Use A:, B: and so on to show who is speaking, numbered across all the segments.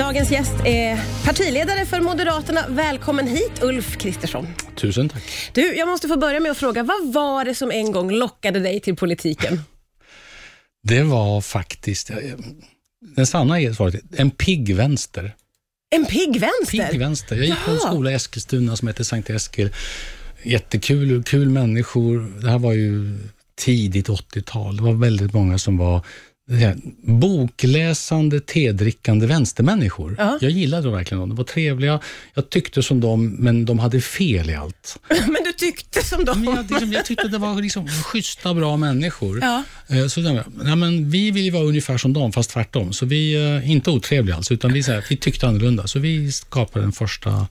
A: Dagens gäst är partiledare för Moderaterna. Välkommen hit Ulf Kristersson.
B: Tusen tack.
A: Du, jag måste få börja med att fråga, vad var det som en gång lockade dig till politiken?
B: Det var faktiskt, den sanna svaret, en pigg vänster.
A: En pigg vänster?
B: Pigg vänster. Jag gick på en skola i Eskilstuna som heter Sankt Eskil. Jättekul, kul människor. Det här var ju tidigt 80-tal. Det var väldigt många som var bokläsande, tedrickande vänstermänniskor.
A: Ja.
B: Jag gillade dem verkligen. De var trevliga. Jag tyckte som dem, men de hade fel i allt.
A: Men du tyckte som
B: Men
A: dem?
B: jag, liksom, jag tyckte det var liksom schyssta, bra människor.
A: Ja.
B: Eh, Så nej, men vi vill ju vara ungefär som dem, fast tvärtom. Så vi är inte otrevliga alls, utan vi, så här, vi tyckte annorlunda. Så vi skapade den första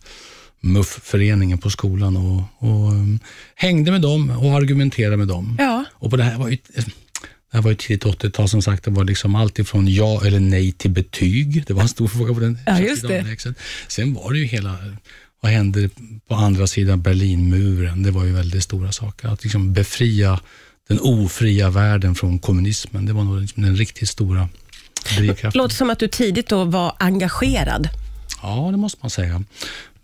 B: MUF-föreningen på skolan och, och um, hängde med dem och argumenterade med dem.
A: Ja.
B: Och på det här var ju, det här var ju tidigt 80-tal, som sagt. Det var liksom allt ifrån ja eller nej till betyg. Det var en stor fråga på den
A: Ja, just det.
B: Sen var det ju hela, vad hände på andra sidan Berlinmuren? Det var ju väldigt stora saker. Att liksom befria den ofria världen från kommunismen, det var nog liksom den riktigt stora drivkraften.
A: Låter som att du tidigt då var engagerad.
B: Ja, det måste man säga.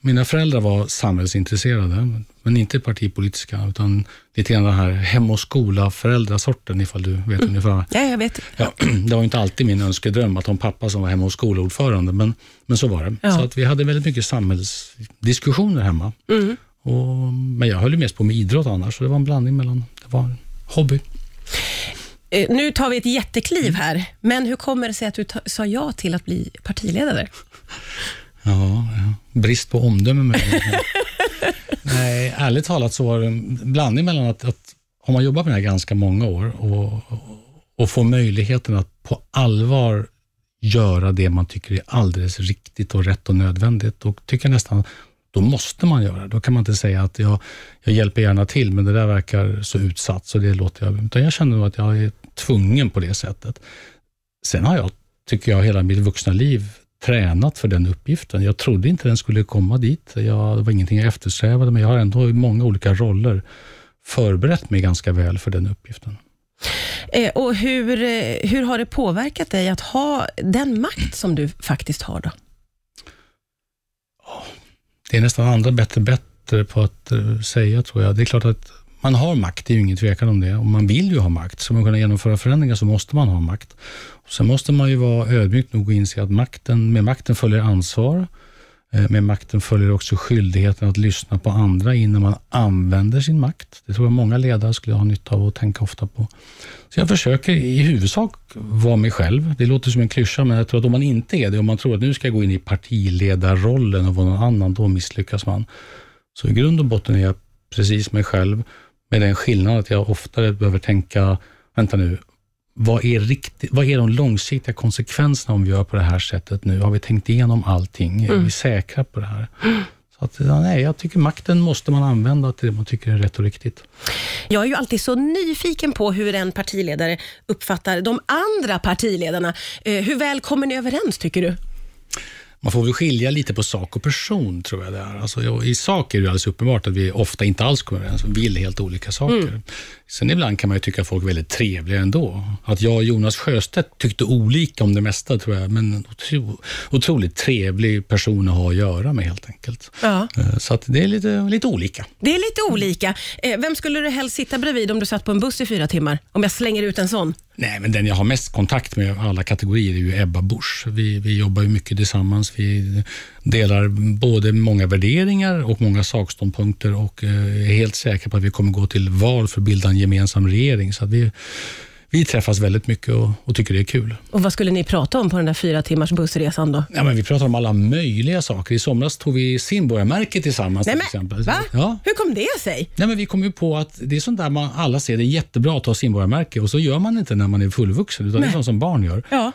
B: Mina föräldrar var samhällsintresserade, men inte partipolitiska, utan lite grann den här hem och skola-föräldrasorten, ifall du vet ungefär.
A: Ja, jag vet.
B: Ja, det var inte alltid min önskedröm att ha en pappa som var hem och skolordförande, men, men så var det.
A: Ja.
B: Så att vi hade väldigt mycket samhällsdiskussioner hemma.
A: Mm.
B: Och, men jag höll ju mest på med idrott annars, så det var en blandning mellan, det var en hobby.
A: Eh, Nu tar vi ett jättekliv här, men hur kommer det sig att du sa ja till att bli partiledare?
B: Ja, ja. brist på omdöme. Nej, ärligt talat så var det en blandning mellan att, att har man jobbat med det här ganska många år och, och får möjligheten att på allvar göra det man tycker är alldeles riktigt och rätt och nödvändigt, och tycker jag nästan då måste man göra det. Då kan man inte säga att jag, jag hjälper gärna till, men det där verkar så utsatt, så det låter jag... Utan jag känner nog att jag är tvungen på det sättet. Sen har jag, tycker jag, hela mitt vuxna liv tränat för den uppgiften. Jag trodde inte den skulle komma dit. Jag, det var ingenting jag eftersträvade, men jag har ändå i många olika roller förberett mig ganska väl för den uppgiften.
A: Eh, Och hur, eh, hur har det påverkat dig att ha den makt som du faktiskt har? då?
B: Det är nästan andra bättre bättre på att eh, säga, tror jag. Det är klart att man har makt, det är ju ingen tvekan om det. Och man vill ju ha makt. Ska man kunna genomföra förändringar så måste man ha makt. Och sen måste man ju vara ödmjuk nog och inse att makten, med makten följer ansvar. Eh, med makten följer också skyldigheten att lyssna på andra innan man använder sin makt. Det tror jag många ledare skulle ha nytta av att tänka ofta på. Så jag försöker i huvudsak vara mig själv. Det låter som en klyscha, men jag tror att om man inte är det, om man tror att nu ska jag gå in i partiledarrollen och vara någon annan, då misslyckas man. Så i grund och botten är jag precis mig själv, med den skillnaden att jag oftare behöver tänka, vänta nu, vad är, riktigt, vad är de långsiktiga konsekvenserna om vi gör på det här sättet nu? Har vi tänkt igenom allting? Är vi säkra på det här? Så att, nej, jag tycker makten måste man använda till det man tycker är rätt och riktigt.
A: Jag är ju alltid så nyfiken på hur en partiledare uppfattar de andra partiledarna. Eh, Hur väl kommer ni överens, tycker du?
B: Man får väl skilja lite på sak och person, tror jag det är. Alltså, I sak är det alldeles uppenbart att vi ofta inte alls kommer överens vi vill helt olika saker. Mm. Sen ibland kan man ju tycka folk är väldigt trevliga ändå. Att jag och Jonas Sjöstedt tyckte olika om det mesta, tror jag, men en otro, otroligt trevlig person att ha att göra med helt enkelt.
A: Ja.
B: Eh, Så att det är lite, lite olika.
A: Det är lite olika. Eh, Vem skulle du helst sitta bredvid om du satt på en buss i fyra timmar? Om jag slänger ut en sån.
B: Nej, men den jag har mest kontakt med av alla kategorier är ju Ebba Busch. Vi, vi jobbar ju mycket tillsammans. Vi delar både många värderingar och många sakståndpunkter och eh, är helt säkra på att vi kommer gå till val för att bilda en gemensam regering. Så att vi, vi träffas väldigt mycket och, och tycker det är kul.
A: Och vad skulle ni prata om på den där fyra timmars bussresan då?
B: Ja, men vi pratar om alla möjliga saker. I somras tog vi simborgarmärket tillsammans
A: Nej,
B: till
A: men,
B: exempel.
A: va?
B: Ja.
A: Hur kom det sig?
B: Nej, men vi kom ju på att det är sånt där man alla ser, det är jättebra att ta simborgarmärke och så gör man inte när man är fullvuxen, utan det är
A: Nej.
B: sånt som barn gör.
A: Ja.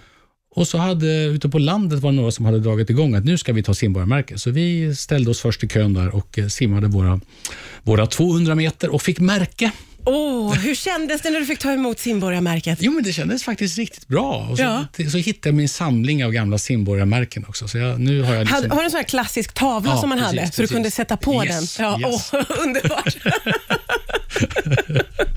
B: Och så hade, ute på landet var det några som hade dragit igång att nu ska vi ta simborgarmärke. Så vi ställde oss först i kön där och eh, simmade våra, våra 200 meter och fick märke.
A: Åh, hur kändes det när du fick ta emot simborgarmärket?
B: Jo, men det kändes faktiskt riktigt bra. Och så,
A: Ja.
B: så hittade jag min samling av gamla simborgarmärken också. Så jag, nu har jag liksom,
A: har du en sån här klassisk tavla
B: Ja,
A: som man
B: precis,
A: hade, så du
B: precis.
A: kunde sätta på
B: Yes,
A: den? Ja,
B: yes.
A: åh, underbart.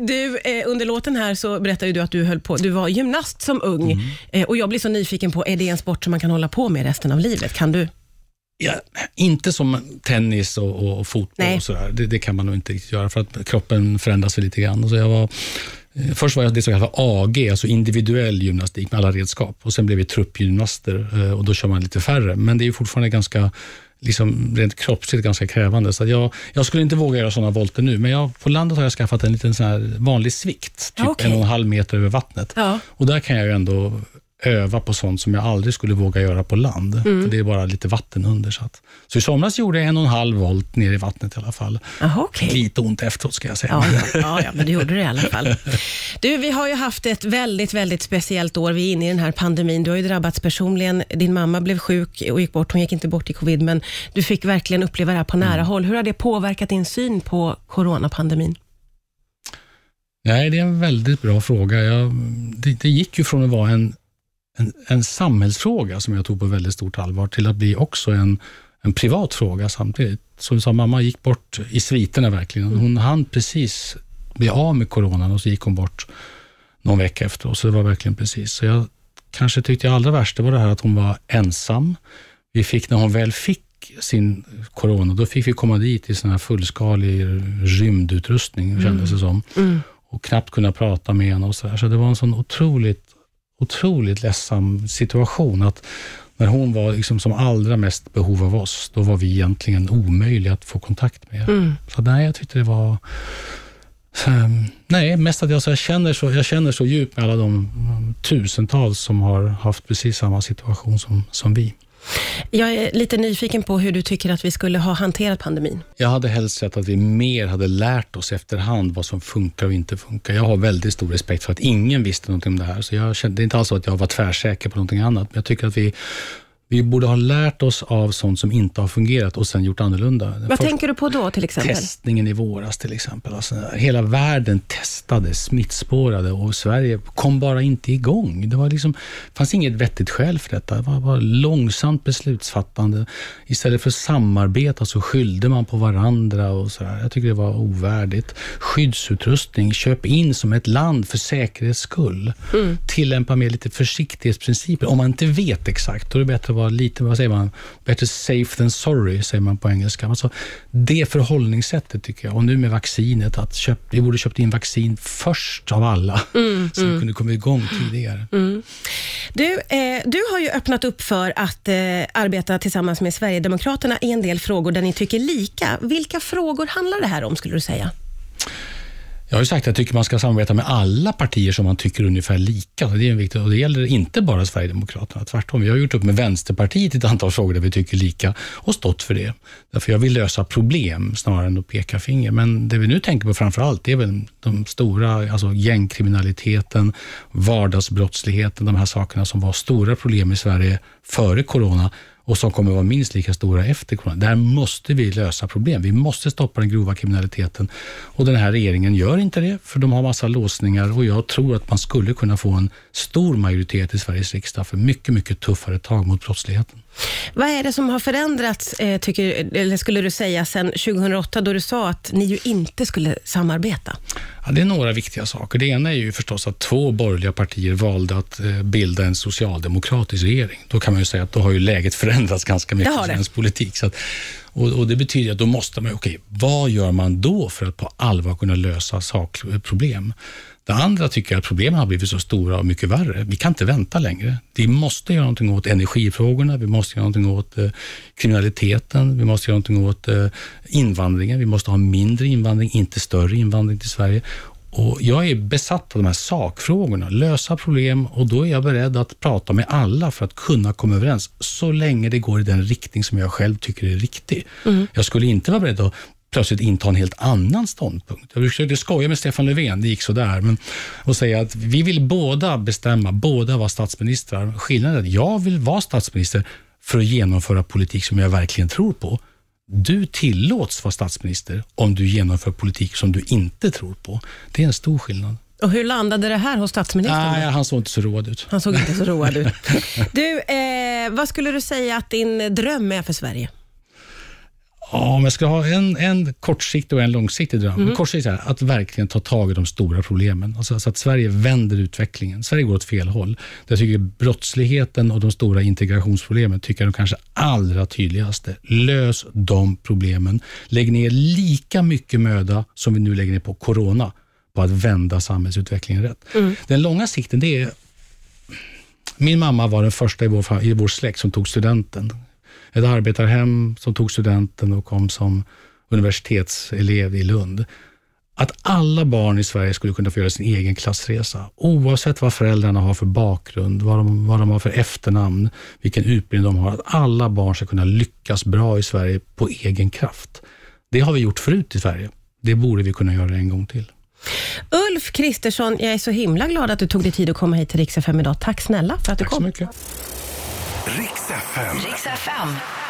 A: Du, eh, under låten här så berättade du att du höll på, du var gymnast som ung
B: Mm.
A: eh, och jag blir så nyfiken på, är det en sport som man kan hålla på med resten av livet? Kan du?
B: Ja, inte som tennis och, och, fotboll
A: Nej.
B: och sådär. Det, det kan man nog inte riktigt göra för att kroppen förändras lite grann. Och så jag var, eh, först var jag det som kallas för AG, alltså individuell gymnastik med alla redskap. Och Sen blev vi truppgymnaster och då kör man lite färre. Men det är ju fortfarande ganska liksom rent kroppsligt ganska krävande. Så jag, jag skulle inte våga göra sådana volter nu, men jag, på landet har jag skaffat en liten sån här vanlig svikt, typ
A: Okej.
B: en och en halv meter över vattnet.
A: Ja.
B: Och där kan jag ju ändå öva på sånt som jag aldrig skulle våga göra på land.
A: Mm.
B: För det är bara lite vatten under. Så, att, så i somras gjorde jag en och en halv volt ner i vattnet i alla fall.
A: Jaha, okej.
B: Lite ont efteråt ska jag säga.
A: Ja, ja, ja, ja, men du gjorde det i alla fall. Du, vi har ju haft ett väldigt, väldigt speciellt år. Vi är inne i den här pandemin. Du har ju drabbats personligen. Din mamma blev sjuk och gick bort. Hon gick inte bort i covid, men du fick verkligen uppleva det här på nära
B: Mm.
A: håll. Hur har det påverkat din syn på coronapandemin?
B: Nej, det är en väldigt bra fråga. Jag, det, det gick ju från att vara en, en, en samhällsfråga som jag tog på väldigt stort allvar till att bli också en, en privat fråga samtidigt. Som du sa, mamma gick bort i sviterna verkligen. Hon hann precis bli av med coronan och så gick hon bort någon vecka efteråt. Så det var verkligen precis. Så jag kanske tyckte allra värst det var det här att hon var ensam. Vi fick, när hon väl fick sin corona, då fick vi komma dit i sån här fullskalig rymdutrustning, kändes det som och knappt kunna prata med henne och så där. Så det var en sån otroligt, otroligt ledsam situation att när hon var liksom som allra mest behov av oss, då var vi egentligen omöjliga att få kontakt med. Så nej, jag tyckte det var ehm, Nej, mest att jag, så jag, känner så, jag känner så djupt med alla de mm, tusentals som har haft precis samma situation som, som vi.
A: Jag är lite nyfiken på hur du tycker att vi skulle ha hanterat pandemin.
B: Jag hade helst sett att vi mer hade lärt oss efterhand vad som funkar och inte funkar. Jag har väldigt stor respekt för att ingen visste någonting om det här. Så jag kände, det är inte alls så att jag var tvärsäker på någonting annat. Men jag tycker att vi, vi borde ha lärt oss av sånt som inte har fungerat och sen gjort annorlunda.
A: Vad
B: Först-
A: tänker du på då till exempel?
B: Testningen i våras till exempel. Alltså, hela världen testade, smittspårade och Sverige kom bara inte igång. Det var liksom, fanns inget vettigt skäl för detta. Det var bara långsamt beslutsfattande. Istället för att samarbeta så skyllde man på varandra. och så där. Jag tycker det var ovärdigt. Skyddsutrustning, köp in som ett land för säkerhets skull. Tillämpa mer lite försiktighetsprinciper. Om man inte vet exakt, då är det bättre vara lite, vad säger man, better safe than sorry, säger man på engelska. Alltså, det förhållningssättet tycker jag. Och nu med vaccinet, att köp, vi borde köpt in vaccin först av alla, så vi kunde komma igång tidigare.
A: Du, eh, du har ju öppnat upp för att eh, arbeta tillsammans med Sverigedemokraterna i en del frågor där ni tycker lika. Vilka frågor handlar det här om, skulle du säga?
B: Jag har ju sagt att jag tycker man ska samarbeta med alla partier som man tycker ungefär lika. Det är en viktig, och det gäller inte bara Sverigedemokraterna. Tvärtom. Vi har gjort upp med Vänsterpartiet i ett antal frågor där vi tycker lika och stått för det. Därför jag vill lösa problem snarare än att peka finger. Men det vi nu tänker på framför allt det är väl de stora, alltså gängkriminaliteten, vardagsbrottsligheten, de här sakerna som var stora problem i Sverige före corona och som kommer vara minst lika stora efter corona. Där måste vi lösa problem. Vi måste stoppa den grova kriminaliteten och den här regeringen gör inte det, för de har massa låsningar och jag tror att man skulle kunna få en stor majoritet i Sveriges riksdag för mycket, mycket tuffare tag mot brottsligheten.
A: Vad är det som har förändrats, eh, tycker, eller skulle du säga, sedan 2008 då du sa att ni ju inte skulle samarbeta?
B: Ja, det är några viktiga saker. Det ena är ju förstås att två borgerliga partier valde att eh, bilda en socialdemokratisk regering. Då kan man ju säga att då har ju läget förändrats ganska mycket i svensk politik. Så att, och, och Det betyder att då måste man, okej, vad gör man då för att på allvar kunna lösa sakproblem? Det andra tycker jag att problemen har blivit så stora och mycket värre. Vi kan inte vänta längre. Vi måste göra någonting åt energifrågorna, vi måste göra någonting åt eh, kriminaliteten, vi måste göra någonting åt eh, invandringen. Vi måste ha mindre invandring, inte större invandring till Sverige. Och jag är besatt av de här sakfrågorna, lösa problem och då är jag beredd att prata med alla för att kunna komma överens, så länge det går i den riktning som jag själv tycker är riktig. Jag skulle inte vara beredd att plötsligt inta en helt annan ståndpunkt. Jag försökte skoja med Stefan Löfven, det gick sådär, men och säga att vi vill båda bestämma, båda vara statsministrar. Skillnaden är att jag vill vara statsminister för att genomföra politik som jag verkligen tror på. Du tillåts vara statsminister om du genomför politik som du inte tror på. Det är en stor skillnad.
A: Och hur landade det här hos statsministern?
B: Nej, han såg inte så road ut.
A: Han såg inte så road ut. Du, eh, vad skulle du säga att din dröm är för Sverige?
B: Ja, om jag ska ha en, en kortsiktig och en långsiktig dröm. Mm. Kortsiktigt är att verkligen ta tag i de stora problemen. Alltså, så att Sverige vänder utvecklingen. Sverige går åt fel håll. Jag tycker brottsligheten och de stora integrationsproblemen tycker jag är de kanske allra tydligaste. Lös de problemen. Lägg ner lika mycket möda som vi nu lägger ner på corona på att vända samhällsutvecklingen rätt. Mm. Den långa sikten, det är... Min mamma var den första i vår, i vår släkt som tog studenten ett arbetarhem som tog studenten och kom som universitetselev i Lund. Att alla barn i Sverige skulle kunna få göra sin egen klassresa, oavsett vad föräldrarna har för bakgrund, vad de, vad de har för efternamn, vilken utbildning de har. Att alla barn ska kunna lyckas bra i Sverige på egen kraft. Det har vi gjort förut i Sverige. Det borde vi kunna göra en gång till.
A: Ulf Kristersson, jag är så himla glad att du tog dig tid att komma hit till Rix FM idag. Tack snälla för att
B: du
A: kom.
B: Tack så mycket. Riks FM. Riks FM.